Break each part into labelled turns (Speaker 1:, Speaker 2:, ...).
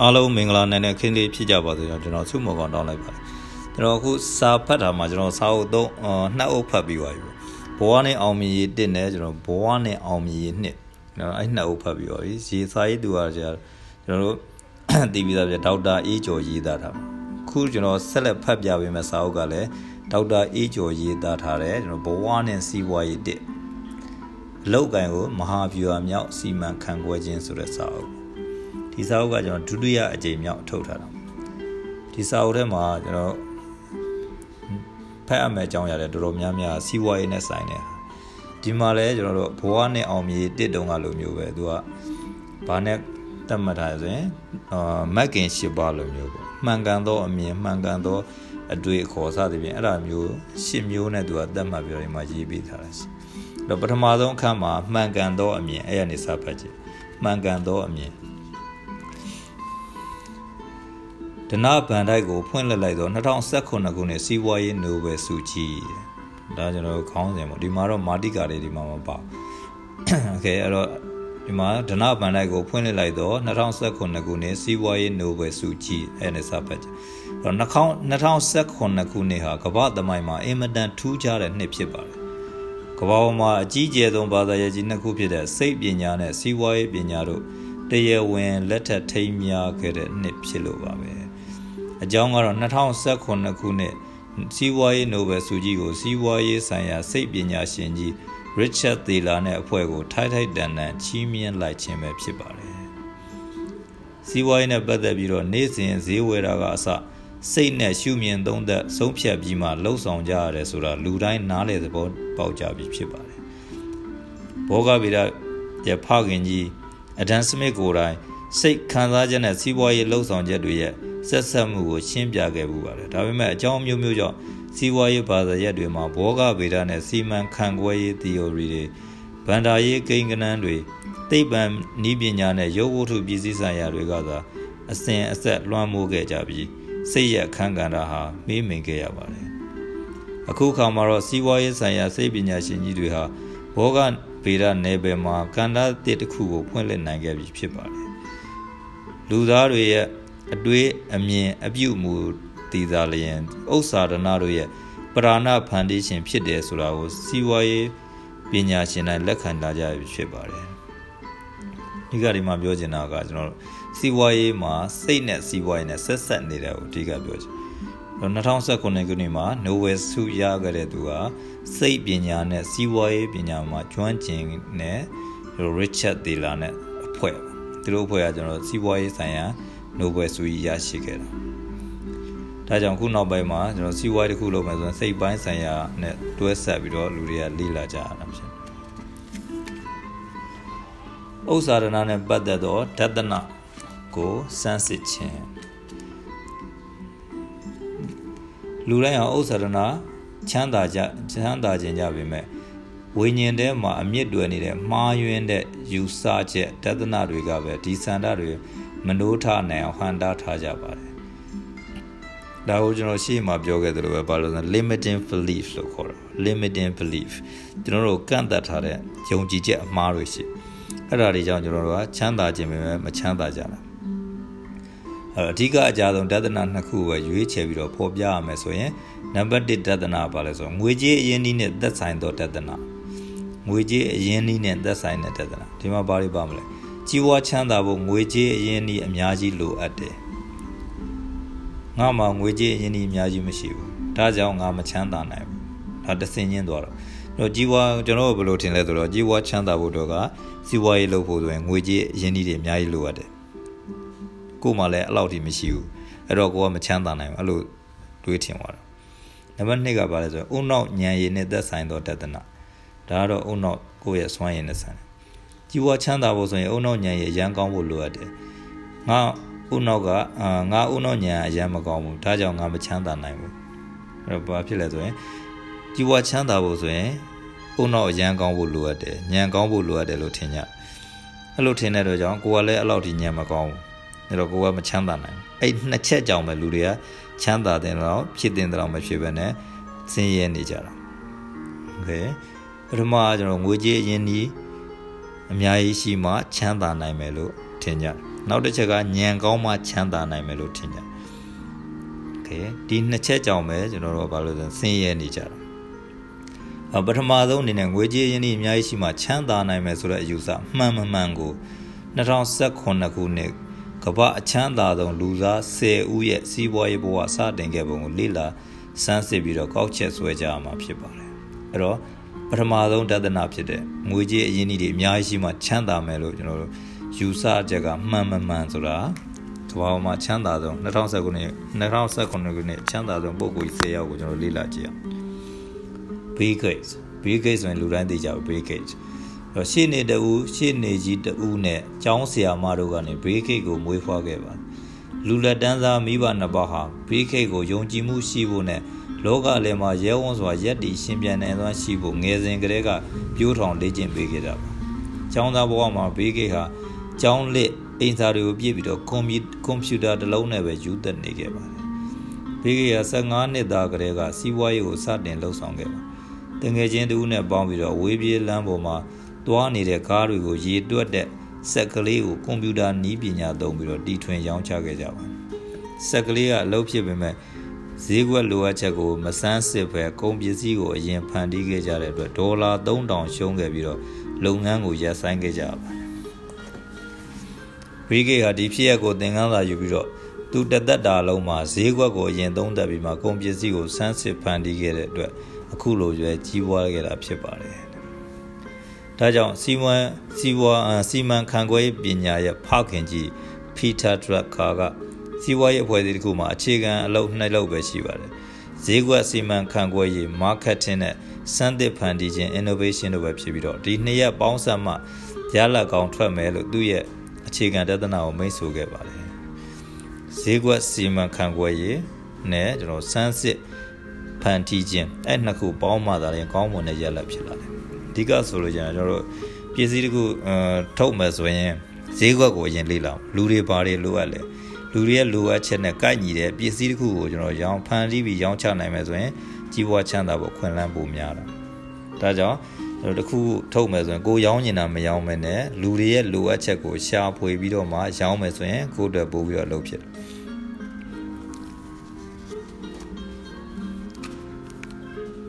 Speaker 1: အားလုံးမင်္ဂလာနိုင်တဲ့ခင်းလေးဖြစ်ကြပါစေကျွန်တော်ဆုမကောင်တောင်းလိုက်ပါတယ်ကျွန်တော်အခုစာဖတ်တာမှာကျွန်တော်စာအုပ်သုံးနှစ်အုပ်ဖတ်ပြီးပါပြီဘဝနဲ့အောင်မြင်ရေးတစ်နဲ့ကျွန်တော်ဘဝနဲ့အောင်မြင်ရေးနှစ်ကျွန်တော်အဲ့နှစ်အုပ်ဖတ်ပြီးပါပြီရေစာရေးသူကကျွန်တော်တို့တည်ပြီးသားပြဒေါက်တာအေးကျော်ရေးသားတာခုကျွန်တော်ဆက်လက်ဖတ်ပြပေးမယ့်စာအုပ်ကလည်းဒေါက်တာအေးကျော်ရေးသားထားတဲ့ကျွန်တော်ဘဝနဲ့စီးပွားရေးတစ်အလောက်ကန်ကိုမဟာဗျူဟာမြောက်စီမံခန့်ခွဲခြင်းဆိုတဲ့စာအုပ် ဒီစာအုပ်ကကျွန်တော်ဒုတိယအကြိမ်မြောက်ထုတ်ထားတာဒီစာအုပ်ထဲမှာကျွန်တော်ဖတ်အမယ်အကြောင်းရတယ်တော်တော်များများစီးပွားရေးနဲ့ဆိုင်တယ်ဒီမှာလဲကျွန်တော်တို့ဘဝနဲ့အောင်မြေတစ်တုံးကလိုမျိုးပဲသူကဘာနဲ့တတ်မှတ်ထားဆိုရင်အာမက်ကင်၈ပါးလိုမျိုးပေါ့မှန်ကန်သောအမြင်မှန်ကန်သောအတွေ့အခေါ်စသဖြင့်အဲ့ဒါမျိုး၈မျိုးနဲ့သူကတတ်မှတ်ပြီးတော့ဒီမှာရေးပေးထားတာရှိတော့ပထမဆုံးအခန်းမှာမှန်ကန်သောအမြင်အဲ့ရနေစဖတ်ကြည့်မှန်ကန်သောအမြင် ဒနာဗန်တိုက်ကိုဖွင့်လှစ်လိုက်တော့2019ခုနှစ်စီးပွားရေးနိုဘယ်ဆုကြီးဒါကျွန်တော်ခေါင်းစဉ်ပေါ့ဒီမှာတော့မာတိကာလေးဒီမှာမပါโอเคအဲ့တော့ဒီမှာဒနာဗန်တိုက်ကိုဖွင့်လှစ်လိုက်တော့2019ခုနှစ်စီးပွားရေးနိုဘယ်ဆုကြီးအဲ့နဲ့စပတ်ကြအဲ့တော့2019ခုနှစ်ဟာကမ္ဘာသမိုင်းမှာအင်မတန်ထူးခြားတဲ့နှစ်ဖြစ်ပါတယ်ကမ္ဘာပေါ်မှာအကြီးကျယ်ဆုံးဘာသာရေးကြီးနှစ်ခုဖြစ်တဲ့စိတ်ပညာနဲ့စီးပွားရေးပညာတို့တရားဝင်လက်ထပ်ထိမ်းမြားခဲ့တဲ့နှစ်ဖြစ်လို့ပါပဲ အကြောင်းကတော့2019ခုနှစ်စီးပွားရေးနိုဘယ်ဆုကြီးကိုစီးပွားရေးဆိုင်ရာစိတ်ပညာရှင်ကြီး Richard Thaler နဲ့အဖွဲ့ကိုထိုက်ထိုက်တန်တန်ချီးမြှင့်လိုက်ခြင်းပဲဖြစ်ပါတယ်။စီးပွားရေးနဲ့ပတ်သက်ပြီးတော့နေ့စဉ်ဈေးဝယ်တာကအစစိတ်နဲ့ရှုမြင်သုံးသက်ဆုံးဖြတ်ပြီးမှလှုပ်ဆောင်ကြရတယ်ဆိုတာလူတိုင်းနားလေသဘောပေါက်ကြပြီဖြစ်ပါတယ်။ဘောဂဗေဒရဲ့ဖခင်ကြီးအဒန်စမစ်ကိုယ်တိုင်စိတ်ခံစားချက်နဲ့စီးပွားရေးလှုပ်ဆောင်ချက်တွေရဲ့ ဆက်ဆက်မှုကိုရှင်းပြခဲ့ပူပါတယ်ဒါပေမဲ့အကြောင်းမျိုးမျိုးကြောင့်စီးပွားရေးဘာသာရပ်တွေမှာဘောဂဗေဒနဲ့စီမံခန့်ခွဲရေး theory တွေဗန္ဒာရေးကိန်းကနန်းတွေသိပ္ပံနည်းပညာနဲ့ရုပ်ဝတ္ထုပစ္စည်းဆိုင်ရာတွေကသာအစဉ်အဆက်လွှမ်းမိုးခဲ့ကြပြီးစိတ်ရအခန်းကဏ္ဍဟာမေးမိန်ခဲ့ရပါတယ်အခုခါမှာတော့စီးပွားရေးဆိုင်ရာစိတ်ပညာရှင်ကြီးတွေဟာဘောဂဗေဒနယ်ပယ်မှာကန္တာတစ်တစ်ခုကိုဖွင့်လှစ်နိုင်ခဲ့ပြီဖြစ်ပါတယ်လူသားတွေရဲ့ အတွေးအမြင်အပြုမူတည်သာလျင်ဥစ္စာဒနာတို့ရဲ့ပရာဏဖန်တီးခြင်းဖြစ်တယ်ဆိုတာကိုစီးပွားရေးပညာရှင်တိုင်းလက်ခံလာကြပြီဖြစ်ပါတယ်ဒီကဒီမှာပြောချင်တာကကျွန်တော်စီးပွားရေးမှာစိတ်နဲ့စီးပွားရေးနဲ့ဆက်ဆက်နေတယ်ကိုအဓိကပြောချင်2019ခုနှစ်မှာ Nobel ဆုရခဲ့တဲ့သူကစိတ်ပညာနဲ့စီးပွားရေးပညာမှာကျွမ်းကျင်တဲ့ Richard Thaler နဲ့အဖွဲ့သူတို့အဖွဲ့ကကျွန်တော်စီးပွားရေးဆိုင်ရာ နိုဘယ်ဆုကြီးရရှိခဲ့တာဒါကြောင့်ခုနောက်ပိုင်းမှာကျွန်တော်စီးပွားရေးတစ်ခုလုပ်မယ်ဆိုရင်စိတ်ပိုင်းဆိုင်ရာနဲ့တွဲဆက်ပြီးတော့လူတွေကလေ့လာကြရတာဖြစ်ဥစ္စာရဏနဲ့ပတ်သက်သောဒသနကိုစမ်းစစ်ခြင်းလူတိုင်းဟာဥစ္စာရဏချမ်းသာကြချမ်းသာခြင်းကြပေမဲ့ဝိညာဉ်ထဲမှာအမြင့်တွယ်နေတဲ့မှားယွင်းတဲ့ယူဆချက်ဒသနတွေကပဲဒီစန္ဒတွေ မနိုးထနိုင်အောင်ဟန်တာထားကြပါတယ်ဒါကိုကျွန်တော်ရှေ့မှာပြောခဲ့သလိုပဲဘာလို့လဲ limiting belief လို့ခေါ်တာ limiting belief ကျွန်တော်တို့ကန့်သက်ထားတဲ့ယုံကြည်ချက်အမှားတွေရှိအဲ့ဒါတွေကြောင့်ကျွန်တော်တို့ကချမ်းသာခြင်းပဲမချမ်းသာကြတာအဲ့အဓိကအကြဆုံးဒသနာနှစ်ခုပဲရွေးချယ်ပြီးတော့ဖော်ပြရမယ်ဆိုရင်နံပါတ်1ဒသနာပါလဲဆိုငွေကြေးအရင်းနှီးနဲ့သက်ဆိုင်သောဒသနာငွေကြေးအရင်းနှီးနဲ့သက်ဆိုင်တဲ့ဒသနာဒီမှာဘာတွေပါမလဲ ကြီးပွားချမ်းသာဖို့ငွေကြေးအရင်းနှီးအများကြီးလိုအပ်တယ်ငါမှငွေကြေးအရင်းနှီးအများကြီးမရှိဘူးဒါကြောင့်ငါမချမ်းသာနိုင်ဘူးဒါတဆင်ချင်းသွားတော့တော့ကြီးပွားကျွန်တော်ဘယ်လိုထင်လဲဆိုတော့ကြီးပွားချမ်းသာဖို့တော့ကစီးပွားရေးလုပ်ဖို့ဆိုရင်ငွေကြေးအရင်းနှီးတွေအများကြီးလိုအပ်တယ်ကို့မှလည်းအဲ့လောက်ထိမရှိဘူးအဲ့တော့ကိုကမချမ်းသာနိုင်ဘူးအဲ့လိုတွေးထင်သွားတာနံပါတ်2ကဘာလဲဆိုတော့အုံနောက်ညံရည်နဲ့သက်ဆိုင်သောတဒနာဒါကတော့အုံနောက်ကိုယ့်ရဲ့စွမ်းရည်နဲ့ဆိုင်တယ် ကြီးပွားချမ်းသာဖို့ဆိုရင်အုံနောက်ညံရဲ့ရန်ကောင်းဖို့လိုအပ်တယ်ငါဥနောက်ကအာငါဥနောက်ညံအရန်မကောင်းဘူးဒါကြောင့်ငါမချမ်းသာနိုင်ဘူးအဲ့တော့ဘာဖြစ်လဲဆိုရင်ကြီးပွားချမ်းသာဖို့ဆိုရင်ဥနောက်အရန်ကောင်းဖို့လိုအပ်တယ်ညံကောင်းဖို့လိုအပ်တယ်လို့ထင်ကြအဲ့လိုထင်တဲ့တော့ကြောင့်ကိုကလည်းအဲ့လောက်ထိညံမကောင်းဘူးအဲ့တော့ကိုကမချမ်းသာနိုင်ဘူးအဲ့နှစ်ချက်ကြောင့်ပဲလူတွေကချမ်းသာတဲ့တော့ဖြစ်တဲ့တော့မဖြစ်ဘဲနဲ့ဆင်းရဲနေကြတာโอเคပထမကျွန်တော်ငွေကြေးအရင်ကြီး အများကြီးရှိမှချမ်းသာနိုင်မယ်လို့ထင်ကြနောက်တစ်ချက်ကဉာဏ်ကောင်းမှချမ်းသာနိုင်မယ်လို့ထင်ကြကဲဒီနှစ်ချက်ကြောင့်ပဲကျွန်တော်တို့ဘာလို့လဲဆင်းရဲနေကြတာပထမဆုံးအနေနဲ့ငွေကြေးရင်းနှီးအများကြီးရှိမှချမ်းသာနိုင်မယ်ဆိုတဲ့အယူဆမှန်မှန်ကို2019ခုနှစ်ကမ္ဘာအချမ်းသာဆုံးလူသား10ဦးရဲ့စီးပွားရေးဘဝစတင်ခဲ့ပုံကိုလေ့လာစမ်းစစ်ပြီးတော့ကောက်ချက်ဆွဲကြရမှာဖြစ်ပါတယ်။အဲတော့ ပထမဆုံးတဒနာဖြစ်တဲ့ငွေကြေးအရင်းအနှီးတွေအများကြီးရှိမှချမ်းသာမယ်လို့ကျွန်တော်တို့ယူဆချက်ကမှန်မမှန်ဆိုတာကမ္ဘာမှာချမ်းသာဆုံး2019ခုနှစ်2019ခုနှစ်ချမ်းသာဆုံးပုဂ္ဂိုလ်10ယောက်ကိုကျွန်တော်လေ့လာကြည့်အောင် Bill Gates Bill Gates ဆိုရင်လူတိုင်းသိကြပါ Bill Gates တော့ရှေ့နေတူရှေ့နေကြီးတူနဲ့ကျောင်းဆရာမတို့ကနေ Bill Gates ကိုမွေးဖွားခဲ့ပါလူလက်တန်းစားမိဘနှစ်ပါးဟာ Bill Gates ကိုယုံကြည်မှုရှိဖို့နဲ့ လောကလယ်မှာရဲဝံ့စွာရက်တီရှင်ပြန်နိုင်သောရှိဖို့ငယ်စဉ်ကတည်းကပြိုးထောင်လေ့ကျင့်ပေးခဲ့ကြပါကျောင်းသားဘဝမှာ Bill Gates ဟာကျောင်းလက်အိမ်စာတွေကိုပြည့်ပြီးတော့ကွန်ပျူတာတစ်လုံးနဲ့ပဲယူသက်နေခဲ့ပါတယ်။ဘေးကရ15နှစ်သားကလေးကစီးပွားရေးကိုစတင်လှုပ်ဆောင်ခဲ့ပါတငယ်ချင်းတူနဲ့ပေါင်းပြီးတော့ဝေးပြေးလမ်းပေါ်မှာသွားနေတဲ့ကားတွေကိုရေတွက်တဲ့ဆက်ကလေးကိုကွန်ပျူတာနည်းပညာသုံးပြီးတော့တီထွင်ရောင်းချခဲ့ကြပါဆက်ကလေးကအလုပ်ဖြစ်ပေမဲ့ ဈေးကွက်လိုအပ်ချက်ကိုမစမ်းစစ်ပဲကုန်ပစ္စည်းကိုအရင်ဖန်တီးခဲ့ကြတဲ့အတွက်ဒေါ်လာ3000ရှုံးခဲ့ပြီးတော့လုပ်ငန်းကိုရပ်ဆိုင်းခဲ့ကြပါတယ်ဘီဂေဟာဒီဖြစ်ရက်ကိုသင်ခန်းစာယူပြီးတော့သူတသက်တာလုံးမှာဈေးကွက်ကိုအရင်သုံးသပ်ပြီးမှကုန်ပစ္စည်းကိုစမ်းစစ်ဖန်တီးခဲ့တဲ့အတွက်အခုလိုရွယ်ကြီးပွားခဲ့တာဖြစ်ပါတယ်။ဒါကြောင့်စီမံစီဝါစီမံခန့်ခွဲပညာရဲ့ဖခင်ကြီးပီတာဒရက်ကာက စီးပွားရေးအဖွဲ့အစည်းတစ်ခုမှာအခြေခံအလုပ်နှစ်လုပ်ပဲရှိပါတယ်။ဈေးကွက်စီမံခန့်ခွဲရေး marketing နဲ့စမ်းသစ်ဖန်တီးခြင်း innovation တို့ပဲဖြစ်ပြီးတော့ဒီနှစ်ရက်ပေါင်းစပ်မှရလဒ်ကောင်းထွက်မယ်လို့သူ့ရဲ့အခြေခံတသနာကိုမိတ်ဆိုခဲ့ပါတယ်ဈေးကွက်စီမံခန့်ခွဲရေးနဲ့ကျွန်တော်စမ်းစစ်ဖန်တီးခြင်းအဲ့နှစ်ခုပေါင်းမှသာရင်ကောင်းမွန်တဲ့ရလဒ်ဖြစ်လာတယ်အဓိကဆိုလို့ကျရင်ကျွန်တော်တို့ပစ္စည်းတခုအထုတ်မယ်ဆိုရင်ဈေးကွက်ကိုအရင်လေ့လာလူတွေဘာတွေလိုအပ်လဲ လူတွေရဲ့လိုအပ်ချက်နဲ့ကိုက်ညီတဲ့ပစ္စည်းတခုကိုကျွန်တော်ရောင်းဖန်တီးပြီးရောင်းချနိုင်မယ်ဆိုရင်ကြီးပွားချမ်းသာဖို့ခွင့်လန်းပိုများတာဒါကြောင့်ကျွန်တော်တခုထုတ်မယ်ဆိုရင်ကိုရောင်းနေတာမရောင်းမယ်နဲ့လူတွေရဲ့လိုအပ်ချက်ကိုရှာဖွေပြီးတော့မှရောင်းမယ်ဆိုရင်ကိုအတွက်ပို့ပြီးတော့လုပ်ဖြစ်တယ်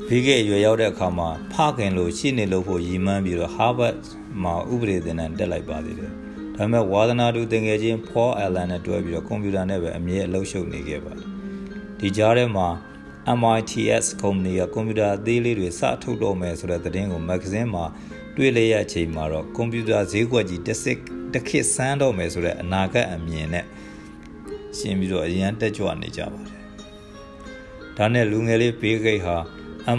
Speaker 1: ဘီကေရွယ်ရောက်တဲ့အခါမှာဖခင်လို့ရှင်းနေလို့ဖို့ရည်မှန်းပြီးတော့ Harvard မှာဥပဒေသင်တန်းတက်လိုက်ပါသေးတယ်။ ဒါပေမဲ့ဝါသနာတူသင်ငယ်ချင်း Paul Allen နဲ့တွဲပြီးတော့ကွန်ပျူတာနဲ့ပဲအမြဲအလုပ်ရှုပ်နေခဲ့ပါတယ်။ဒီကြားထဲမှာ MITS ကုမ္ပဏီကကွန်ပျူတာအသေးလေးတွေစထုတ်တော့မယ်ဆိုတဲ့သတင်းကိုမဂ္ဂဇင်းမှာတွေ့လျက်ချိန်မှာတော့ကွန်ပျူတာဈေးကွက်ကြီးတစ်စစ်တစ်ခေတ်စမ်းတော့မယ်ဆိုတဲ့အနာဂတ်အမြင်နဲ့ရှင်းပြီးတော့အရန်တက်ကြွနေကြပါတယ်။ဒါနဲ့လူငယ်လေးဘေးဂိတ်ဟာ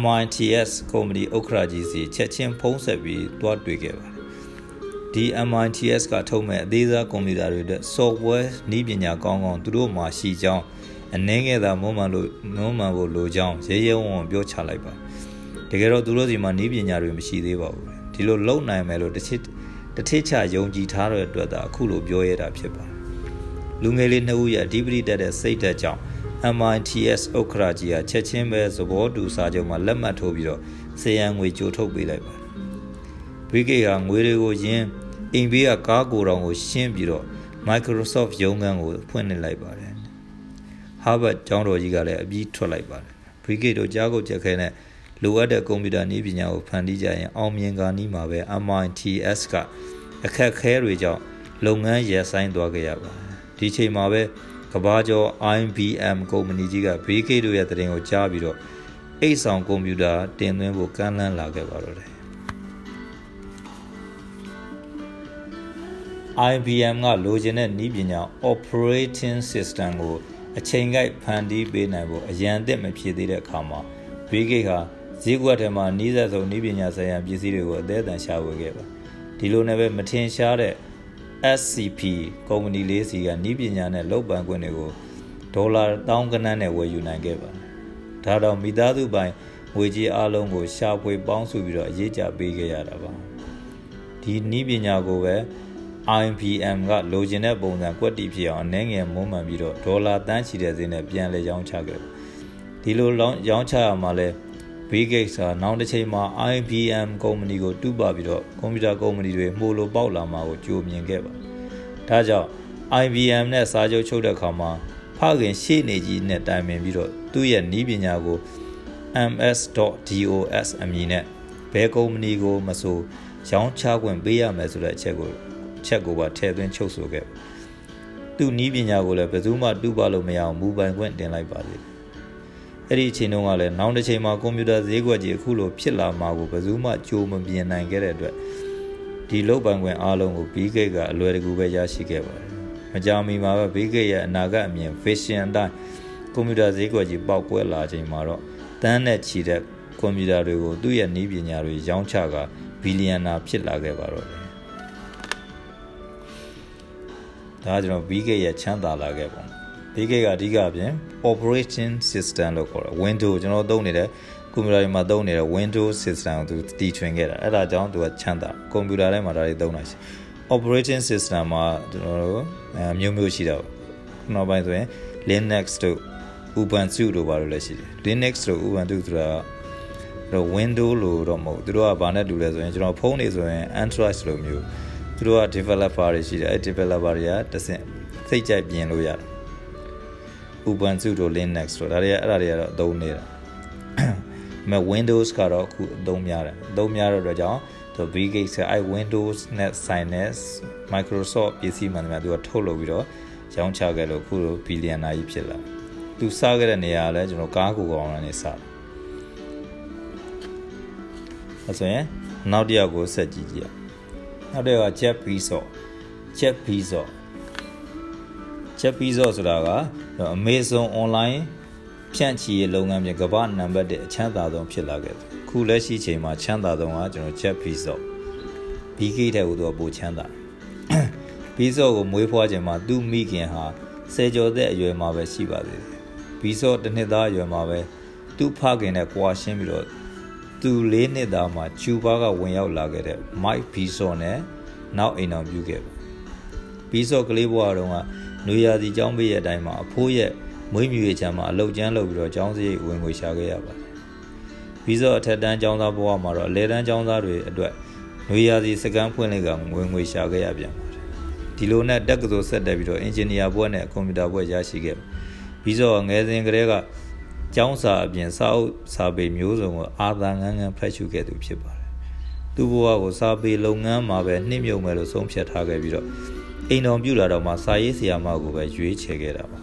Speaker 1: MITS ကုမ္ပဏီဥက္ကရာကြီးစီချက်ချင်းဖုံးဆက်ပြီးတွားတွေ့ခဲ့ပါတယ်။ ဒီ MITS ကထုတ်မဲ့အသေးစားကွန်ပျူတာတွေအတွက် software နည်းပညာကောင်းကောင်းသူတို့မှာရှိကြောင်းအနှင်းငယ်သာမုံမှန်လို့မုံမှန်ဖို့လိုကြောင်းရဲရဲဝံ့ဝံ့ပြောချလိုက်ပါတကယ်တော့သူတို့စီမှာနီးပညာတွေမရှိသေးပါဘူးဒီလိုလုံနိုင်မယ်လို့တစ်ချစ်တစ်ထစ်ချယုံကြည်ထားတဲ့အတွက်သာအခုလိုပြောရတာဖြစ်ပါတယ်လူငယ်လေးနှစ်ဦးရဲ့အဓိပတိတက်တဲ့စိတ်ဓာတ်ကြောင့် MITS ဥက္ကရာကြီးကချက်ချင်းပဲသဘောတူစာချုပ်မှာလက်မှတ်ထိုးပြီးတော့စေယံငွေကြိုထုတ်ပေးလိုက်ပါတယ်ဘရိကေကငွေတွေကိုယင်း အိမ်ဘေးကကားကိုယ်တော်ကိုရှင်းပြီးတော့ Microsoft ရုံးခန်းကိုဖွင့်လှစ်လိုက်ပါတယ် Harvard ကျောင်းတော်ကြီးကလည်းအပြီးထွက်လိုက်ပါတယ် Brigade တို့ကြားကုတ်ချက်ခဲနဲ့လိုအပ်တဲ့ကွန်ပျူတာနည်းပညာကိုဖန်တီးကြရင်အောင်မြင်ကာနီးမှာပဲ MITS ကအခက်ခဲတွေကြောင့်လုပ်ငန်းရပ်ဆိုင်းသွားခဲ့ရပါတယ်ဒီချိန်မှာပဲကဘာကျော် IBM ကုမ္ပဏီကြီးက Brigade တို့ရဲ့တရင်ကိုကြားပြီးတော့အိတ်ဆောင်ကွန်ပျူတာတင်သွင်းဖို့ကမ်းလှမ်းလာခဲ့ပါတော့တယ် IBM ကလိုချင်တဲ့နည်းပညာ operating system ကိုအချိန်ကိုက်ဖန်တီးပေးနိုင်ဖို့အရန်အသစ်မဖြစ်သေးတဲ့အခါမှာဘေးဂိတ်ဟာဈေးကွက်ထဲမှာနှီးဆက်ဆုံးနှီးပညာဆိုင်ရာပစ္စည်းတွေကိုအသေးအံရှာဝယ်ခဲ့ပါဒီလိုနဲ့ပဲမထင်ရှားတဲ့ SCP ကုမ္ပဏီလေးစီကနှီးပညာနဲ့လုပ်ပန်ခွင့်တွေကိုဒေါ်လာတောင်းကနန်းနဲ့ဝယ်ယူနိုင်ခဲ့ပါဒါတော့မိသားစုပိုင်ငွေကြေးအလုံးကိုရှာဖွေပေါင်းစုပြီးတော့အရေးကြပေးခဲ့ရတာပါဒီနှီးပညာကိုပဲ IBM ကလိုချင်တဲ့ပုံစံကွက်တီဖြစ်အောင်အနေငယ်မွမ်းမှန်ပြီးတော့ဒေါ်လာတန်းချီတဲ့ဈေးနဲ့ပြန်လဲရောင်းချခဲ့ဒီလိုရောင်းချရမှာလဲ Bill Gates ကနောက်တစ်ချိန်မှာ IBM ကုမ္ပဏီကိုတူးပါပြီးတော့ကွန်ပျူတာကုမ္ပဏီတွေမှုလိုပေါက်လာမှာကိုကြိုမြင်ခဲ့ပါဒါကြောင့် IBM နဲ့စာချုပ်ချုပ်တဲ့အခါမှာဖခင်ရှေ့နေကြီးနဲ့တိုင်ပင်ပြီးတော့သူ့ရဲ့နီးပညာကို ms.dos အမည်နဲ့ဘယ်ကုမ္ပဏီကိုမဆိုရောင်းချခွင့်ပေးရမယ်ဆိုတဲ့အချက်ကို ချက်ကိုပါထည့်သွင်းချုပ်ဆိုခဲ့သူနီးပညာကိုလည်းဘယ်သူမှတူပါလို့မရအောင်မူပိုင်ခွင့်တင်လိုက်ပါသေးတယ်အဲ့ဒီအချိန်တုန်းကလည်းနောက်တစ်ချိန်မှာကွန်ပျူတာဈေးကွက်ကြီးအခုလိုဖြစ်လာမှာကိုဘယ်သူမှကြိုးမပြင်းနိုင်ခဲ့တဲ့အတွက်ဒီလုတ်ပိုင်ခွင့်အားလုံးကိုဘီဂိတ်ကအလွယ်တကူပဲရရှိခဲ့ပါတယ်မကြာမီမှာပဲဘီဂိတ်ရဲ့အနာဂတ်အမြင် vision အတိုင်းကွန်ပျူတာဈေးကွက်ကြီးပေါက်ကွဲလာချိန်မှာတော့တန်းနဲ့ချီတဲ့ကွန်ပျူတာတွေကိုသူ့ရဲ့နည်းပညာတွေရောင်းချကဘီလီယံနာဖြစ်လာခဲ့ပါတော့တယ် ဒါကကျွန်တော် BK ရဲ့ချမ်းသာလာခဲ့ပုံ BK ကအဓိကအပြင် operation system လို့ခေါ်တယ် Windows ကျွန်တော်သုံးနေတဲ့ကွန်ပျူတာတွေမှာသုံးနေတဲ့ Windows system ကိုသူတီထွင်ခဲ့တာအဲ့ဒါကြောင့်သူကချမ်းသာကွန်ပျူတာထဲမှာဒါတွေသုံးတာရှိ operation system မှာကျွန်တော်တို့အမျိုးမျိုးရှိတာပေါ့နောက်ပိုင်းဆိုရင် Linux တို့ Ubuntu တို့ဘာလို့လဲရှိတယ် Linux တို့ Ubuntu ဆိုတာတော့ Windows လို့တော့မဟုတ်သူတို့ကဘာနဲ့တူလဲဆိုရင်ကျွန်တော်ဖုန်းတွေဆိုရင် Android လိုမျိုး သူတို့က developer တွေရှိတယ်အဲ developer တွေကတဆင့်စိတ်ကြိုက်ပြင်လို့ရတယ် Ubuntu တို့ Linux တို့ဒါတွေကအဲ့ဒါတွေကတော့အသုံးနေတာမဲ့ Windows ကတော့အခုအသုံးများတယ်အသုံးများတဲ့အတွက်ကြောင့်သူ Bill Gates ကအဲ Windows နဲ့ဆိုင်တဲ့ Microsoft ပစ္စည်းမှန်တယ်သူကထုတ်လုပ်ပြီးတော့ရောင်းချခဲ့လို့အခုလိုဘီလီယံနာကြီးဖြစ်လာသူစားခဲ့တဲ့နေရာကလည်းကျွန်တော်ကားကိုကောင်နဲ့စားတယ်အဲဆိုရင်နောက်တစ်ယောက်ကိုဆက်ကြည့်ကြည့် နောက်တစ်ယောက်က Jeff Bezos Jeff Bezos Jeff Bezos ဆိုတာက Amazon online ဖြန့်ချီရေးလုပ်ငန်းပြင်ကမ္ဘာနံပါတ်1အချမ်းသာဆုံးဖြစ်လာခဲ့တယ်ခုလက်ရှိချိန်မှာချမ်းသာဆုံးကကျွန်တော် Jeff Bezos BK တဲ့ဟိုတော့ပိုချမ်းသာ Bezos ကိုမွေးဖွားချိန်မှာသူ့မိခင်ဟာဆယ်ကျော်သက်အရွယ်မှာပဲရှိပါသေးတယ် Bezos တစ်နှစ်သားအရွယ်မှာပဲသူ့ဖခင်နဲ့ကွာရှင်းပြီးတော့ သူလေးနှစ်သားမှာကျူဘာကဝင်ရောက်လာခဲ့တဲ့ Mike Bezos နဲ့နောက်အိမ်အောင်ပြုခဲ့ပါ Bezos ကလေးဘဝတုန်းကနွေရာသီကျောင်းပေးရဲ့အတိုင်းမှာအဖိုးရဲ့မွေးမြူရေးချမ်းမှာအလုတ်ကျန်းလုပ်ပြီးတော့ကျောင်းစရိတ်ဝင်ငွေရှာခဲ့ရပါတယ်။ပြီးတော့အထက်တန်းကျောင်းသားဘဝမှာတော့အလဲတန်းကျောင်းသားတွေအတွက်နွေရာသီစကန်ဖွင့်လိုက်ကငွေငွေရှာခဲ့ရပြန်ပါတယ်။ဒီလိုနဲ့တက်ကစိုးဆက်တက်ပြီးတော့အင်ဂျင်နီယာဘွဲ့နဲ့ကွန်ပျူတာဘွဲ့ရရှိခဲ့ပြီးတော့ငယ်စဉ်ကတည်းက ကျောင်းစာအပြင်စာအုပ်စာပေမျိုးစုံကိုအာသာငန်းငန်းဖတ်ရှုခဲ့သူဖြစ်ပါတယ်။သူ့ဘဝကိုစာပေလုပ်ငန်းမှာပဲနှိမ့်မြုံမယ်လို့ဆုံးဖြတ်ထားခဲ့ပြီးတော့အိမ်တော်ပြုလာတော့မှစာရေးဆရာမကိုပဲရွေးချယ်ခဲ့တာပါ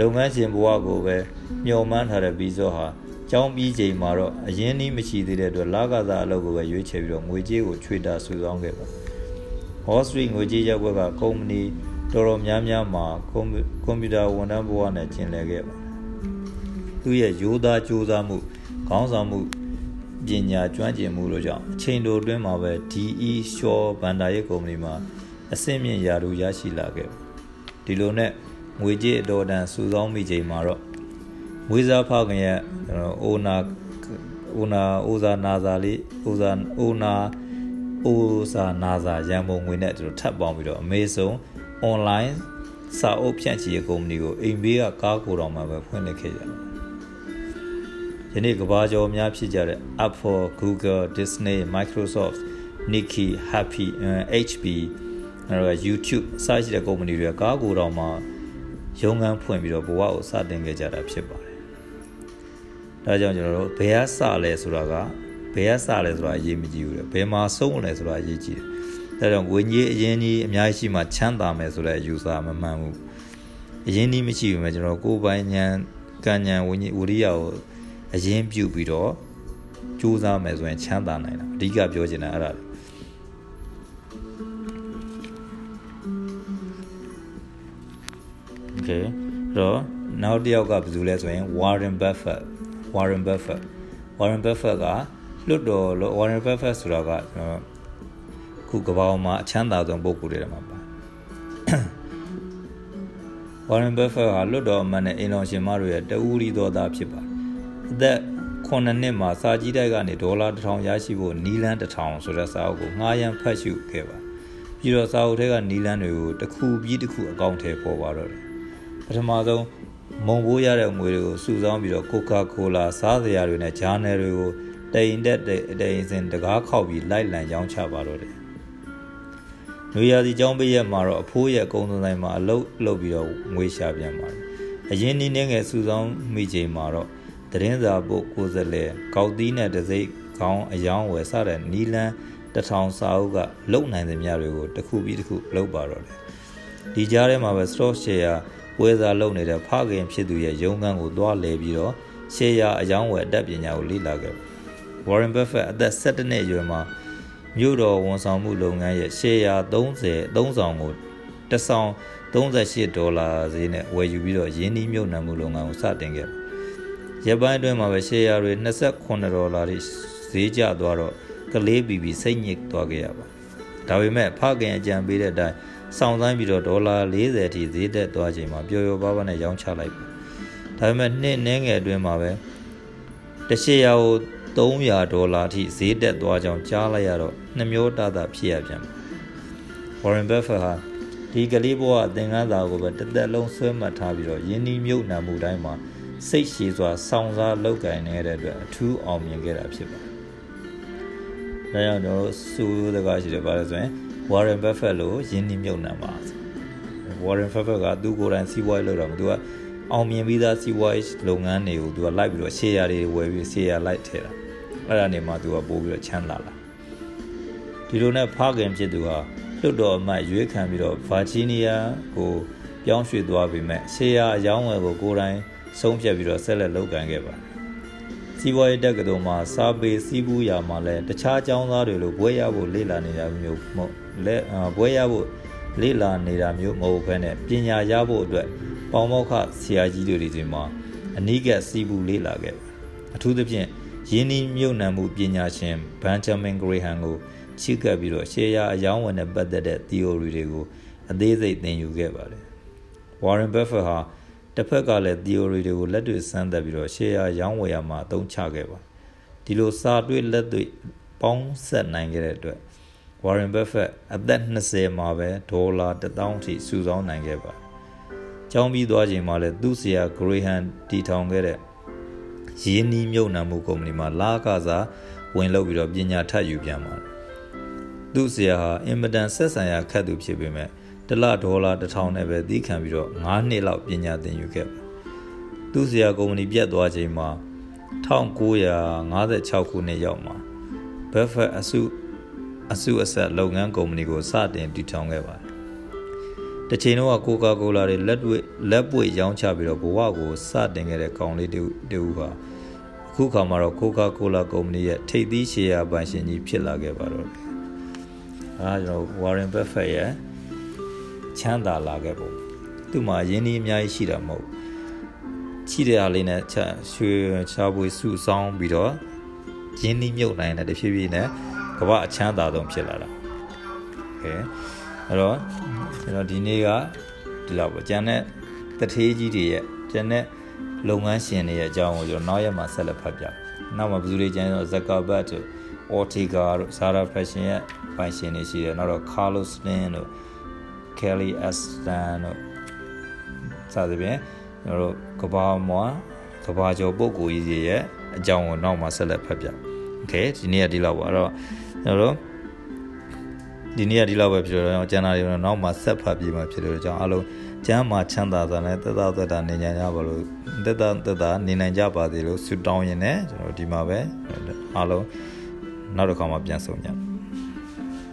Speaker 1: လုပ်ငန်းရှင်ဘဝကိုပဲမျှော်မှန်းထားတဲ့ဘီဇော့ဟာကျောင်းပြီးချိန်မှာတော့အရင်နီးမရှိသေးတဲ့အတွက်လာကစားအလုပ်ကိုပဲရွေးချယ်ပြီးတော့ငွေကြေးကိုချွေတာစုဆောင်းခဲ့ပါ Wall Street ငွေကြေးရပ်ကွက်ကကုမ္ပဏီတော်တော်များများမှာကွန်ပျူတာဝန်ထမ်းဘဝနဲ့ကျင်လည်ခဲ့ပါ သူရဲ့ရိုးသားကြိုးစားမှုခေါင်းဆောင်မှုပညာကျွမ်းကျင်မှုတို့ကြောင့်အချိန်တိုအတွင်းမှာပဲ DE Shaw ဘန်ဒါရဲ့ကုမ္ပဏီမှာအဆင့်မြင့်ရာထူးရရှိလာခဲ့ဒီလိုနဲ့ငွေကြေးအတော်တန်စုဆောင်းမိချိန်မှာတော့မွေးစားဖခင်ရဲ့အိုနာအိုနာအိုဇာနာဇာလေးအိုဇာအိုနာအိုဇာနာဇာရန်ပုံငွေနဲ့ကျွန်တော်ထပ်ပေါင်းပြီးတော့အမေဆုံး online စာအုပ်ဖြန့်ချီရေးကုမ္ပဏီကိုအိမ်ဘေးကကားကိုတော်မှာပဲဖွင့်လှစ်ခဲ့ကြတယ် ယနေ့ကဘာကျော်များဖြစ်ကြတဲ့ Apple, Google, Disney, Microsoft, Nike, Happy, HP အဲတော့ YouTube စရှိတဲ့ကုမ္ပဏီတွေကကားကိုတော်မှာရုံးခန်းဖွင့်ပြီးတော့ဘဝကိုစတင်ခဲ့ကြတာဖြစ်ပါတယ်။ဒါကြောင့်ကျွန်တော်တို့ဘယ်ကစလဲဆိုတာကဘယ်ကစလဲဆိုတာအရေးမကြီးဘူးလေ။ဘယ်မှာဆုံးလဲဆိုတာအရေးကြီးတယ်။ဒါကြောင့်ဝိညာဉ်အရင်ကြီးအများကြီးရှိမှချမ်းသာမယ်ဆိုတဲ့အယူဆမမှန်ဘူး။အရင်ကြီးမရှိဘူးမယ်ကျွန်တော်ကိုယ်ပိုင်ဉာဏ်ကံဉာဏ်ဝိညာဉ်ဝိရိယကို အရင်ပြုပြီးတော့ကြိုးစားမယ်ဆိုရင်ချမ်းသာနိုင်တာအဓိကပြောချင်တာအဲ့ဒါလေ okay တော့နောက်တစ်ယောက်ကဘယ်သူလဲဆိုရင် Warren Buffett Warren Buffett Warren Buffett ကလွတ်တော် Warren Buffett ဆိုတာကခုကမ္ဘာမှာအချမ်းသာဆုံးပုဂ္ဂိုလ်တွေထဲမှာပါ Warren Buffett ဟာလွတ်တော်အမတ်နဲ့အင်တော်ရှင်မတို့ရဲ့တဦးရီတော်သားဖြစ်ပါတယ် အသက်9နှစ်မှာစာကြီးတိုက်ကနေဒေါ်လာ1000ရရှိဖို့နီလန်း1000ဆိုတဲ့စာအုပ်ကိုငှားရမ်းဖတ်ရှုခဲ့ပါပြီးတော့စာအုပ်ထဲကနီလန်းတွေကိုတစ်ခုပြီးတစ်ခုအကောင့်ထဲပေါ်ပါတော့တယ်ပထမဆုံးမုံဘိုးရတဲ့ငွေတွေကိုစုဆောင်းပြီးတော့ကိုကာကိုလာစားစရာတွေနဲ့ဂျာနယ်တွေကိုတိန်တက်တိန်စင်တကားခောက်ပြီးလိုက်လံရောင်းချပါတော့တယ်နွေရာသီကျောင်းပိရက်မှာတော့အဖိုးရဲ့အကုန်းဆိုင်မှာအလုတ်လုပ်ပြီးတော့ငွေရှာပြန်ပါတယ်အရင်နည်းနည်းငယ်စုဆောင်းမိချိန်မှာတော့ သတင်းစာပုတ်ကိုယ်စလဲကောက်သီးနဲ့တစိမ့်ခေါင်းအယောင်းဝယ်စတဲ့နီလန်းတထောင်စာအုပ်ကလုံနိုင်သမျှတွေကိုတစ်ခုပြီးတစ်ခုလုပ်ပါတော့တယ်ဒီကြားထဲမှာပဲ stock share ပွဲစားလုပ်နေတဲ့ဖခင်ဖြစ်သူရဲ့ရုံးခန်းကိုသွားလဲပြီးတော့ share အယောင်းဝယ်အတတ်ပညာကိုလေ့လာခဲ့ Warren Buffett အသက်17နှစ်အရွယ်မှာမြို့တော်ဝန်ဆောင်မှုလုပ်ငန်းရဲ့ share 30 3ဆောင်ကိုတစ်ဆောင်38ဒေါ်လာဈေးနဲ့ဝယ်ယူပြီးတော့ယင်းနှီးမြုပ်နှံမှုလုပ်ငန်းကိုစတင်ခဲ့ ရက်ပိုင်းအတွင်းမှာပဲ share တွေ28ဒေါ်လာထိဈေးကျသွားတော့ကလေးဘီဘီစိတ်ညစ်သွားခဲ့ရပါဒါပေမဲ့ဖခင်အကြံပေးတဲ့အတိုင်းစောင့်ဆိုင်ပြီးတော့ဒေါ်လာ40ထိဈေးတက်သွားချိန်မှာပျော်ပျော်ပါးပါးနဲ့ရောင်းချလိုက်ပါဒါပေမဲ့နှစ်နှင်းငယ်အတွင်းမှာပဲတရှိရာကို300ဒေါ်လာထိဈေးတက်သွားကြောင်းကြားလိုက်ရတော့နှမျိုးတတာဖြစ်ရပြန်ပါ Warren Buffett ဟာဒီကလေးဘဝအသင်္ကန်းစာကိုပဲတစ်သက်လုံးဆွဲမှတ်ထားပြီးတော့ယင်းနှီးမြုပ်နှံမှုတိုင်းမှာ စိတ်ရှည်စွာစောင့်စားလုပ်ကင်နေတဲ့အတွက်အထူးအောင်မြင်ခဲ့တာဖြစ်ပါတယ်။ဒါကြောင့်တော့စူးစကားရှိတယ်ပါလဲဆိုရင် Warren Buffett လို့ယင်းနှီးမြုပ်နှံပါ Warren Buffett ကသူကိုယ်တိုင်စီးပွားရေးလုပ်တာမသူကအောင်မြင်ပြီးသားစီးပွားရေးလုပ်ငန်းတွေကိုသူကလိုက်ပြီးတော့ share တွေဝယ်ပြီး share လိုက်ထည့်တာအဲ့ဒါနေမှသူကပို့ပြီးတော့ချမ်းသာလာဒီလိုနဲ့ဖခင်ဖြစ်သူဟာလွတ်တော်အမတ်ရွေးခံပြီးတော့ဗာဂျီးနီးယားကိုပြောင်းရွှေ့သွားပြီမဲ့ရှေးယာအယောင်းဝယ်ကိုကိုယ်တိုင် ဆုံးဖြတ်ပြီးတော့ဆက်လက်လုပ်ကိုင်ခဲ့ပါစီးပွားရေးတက္ကသိုလ်မှာစာပေစီးပူးရာမှာလည်းတခြားကျောင်းသားတွေလိုဘွဲရဖို့လေ့လာနေတာမျိုးမဟုတ်လက်ဘွဲရဖို့လေ့လာနေတာမျိုးမဟုတ်ဘဲနဲ့ပညာရဖို့အတွက်ပေါမောက္ခဆရာကြီးတွေဒီမှာအနိကစီးပူးလေ့လာခဲ့အထူးသဖြင့်ယင်းနှီးမြုပ်နှံမှုပညာရှင်ဘန်ဂျမင်ဂရေဟန်ကိုချီးကပ်ပြီးတော့ရှေးရအယောင်းဝင်နဲ့ပတ်သက်တဲ့ theory တွေကိုအသေးစိတ်သင်ယူခဲ့ပါတယ်။ Warren Buffett ဟာ တစ်ဖက်ကလည်း theory တွေကိုလက်တွေ့စမ်းသပ်ပြီးတော့ရှေးရရောင်းဝယ်ရမှာအသုံးချခဲ့ပါဒီလိုစာတွေ့လက်တွေ့ပေါင်းဆက်နိုင်ခဲ့တဲ့အတွက် Warren Buffett အသက်20မှာပဲဒေါ်လာ1000ထိစုဆောင်းနိုင်ခဲ့ပါကျောင်းပြီးသွားချိန်မှာလည်းသူ့ဆရာ Graham တီထောင်ခဲ့တဲ့ရင်းနှီးမြုပ်နှံမှုကုမ္ပဏီမှာလာကစားဝင်လုပ်ပြီးတော့ပညာထပ်ယူပြန်ပါတယ်သူ့ဆရာဟာအင်မတန်ဆက်ဆံရခက်သူဖြစ်ပေမဲ့ တလဒေါ်လာ1000နဲ့ပဲတီးခံပြီးတော့9နှစ်လောက်ပညာသင်ယူခဲ့ပါသူ့ဆရာကုမ္ပဏီပြတ်သွားချိန်မှာ1956ခုနှစ်ရောက်မှာ Buffett အစုအစုအဆက်လုပ်ငန်းကုမ္ပဏီကိုစတင်တည်ထောင်ခဲ့ပါတယ်။တစ်ချိန်တော့ကိုကာကိုလာတွေလက်တွေ့လက်ပွေရောင်းချပြီးတော့ဘဝကိုစတင်ခဲ့တဲ့ကောင်လေးတူဟာအခုခါမှာတော့ကိုကာကိုလာကုမ္ပဏီရဲ့ထိပ်သီးရှယ်ယာပိုင်ရှင်ကြီးဖြစ်လာခဲ့ပါတော့တယ်အဲကျွန်တော် Warren Buffett ရဲ့ ချမ်းသာလာခဲ့ပုံသူ့မှာရင်းနှီးအများကြီးရှိတာမဟုတ်ရှိတဲ့အားလေးနဲ့ချက်ရွှေချာပွေစုဆောင်ပြီးတော့ရင်းနှီးမြုပ်နိုင်တဲ့တဖြည်းဖြည်းနဲ့ကမ္ဘာအချမ်းသာဆုံးဖြစ်လာတာ။ကဲအဲ့တော့ကျွန်တော်ဒီနေ့ကဒီလောက်ပေါ့ကျန်တဲ့တထေးကြီးတွေရဲ့ကျန်တဲ့လုပ်ငန်းရှင်တွေရဲ့အကြောင်းကိုကျွန်တော်နောက်ရက်မှာဆက်လက်ဖတ်ပြ။နောက်မှာဘယ်သူတွေကျန်တော့ဇကာဘတ်တို့ Ortega တို့ Zara Fashion ရဲ့ပိုင်ရှင်တွေရှိတယ်။နောက်တော့ Carlos Slim တို့ Kelly Aston တို့စသဖြင့်ကျွန်တော်တို့ကဘာမွာကဘာကျော်ပုဂ္ဂိုလ်ကြီးတွေရဲ့အကြောင်းကိုနောက်မှဆက်လက်ဖတ်ပြ။ Okay ဒီနေ့ကဒီလောက်ပါအဲ့တော့ကျွန်တော်တို့ဒီနေ့ကဒီလောက်ပဲဖြစ်တော့ကျန်တာတွေတော့နောက်မှဆက်ဖတ်ပြီးမှဖြစ်လို့ကြောင့်အားလုံးကျမ်းမှာချမ်းသာစွာနဲ့သက်သာသက်သာနေကြကြပါလို့သက်သာသက်သာနေနိုင်ကြပါသေးလို့ဆုတောင်းရင်လည်းကျွန်တော်ဒီမှာပဲအားလုံးနောက်တစ်ခါမှပြန်ဆုံကြ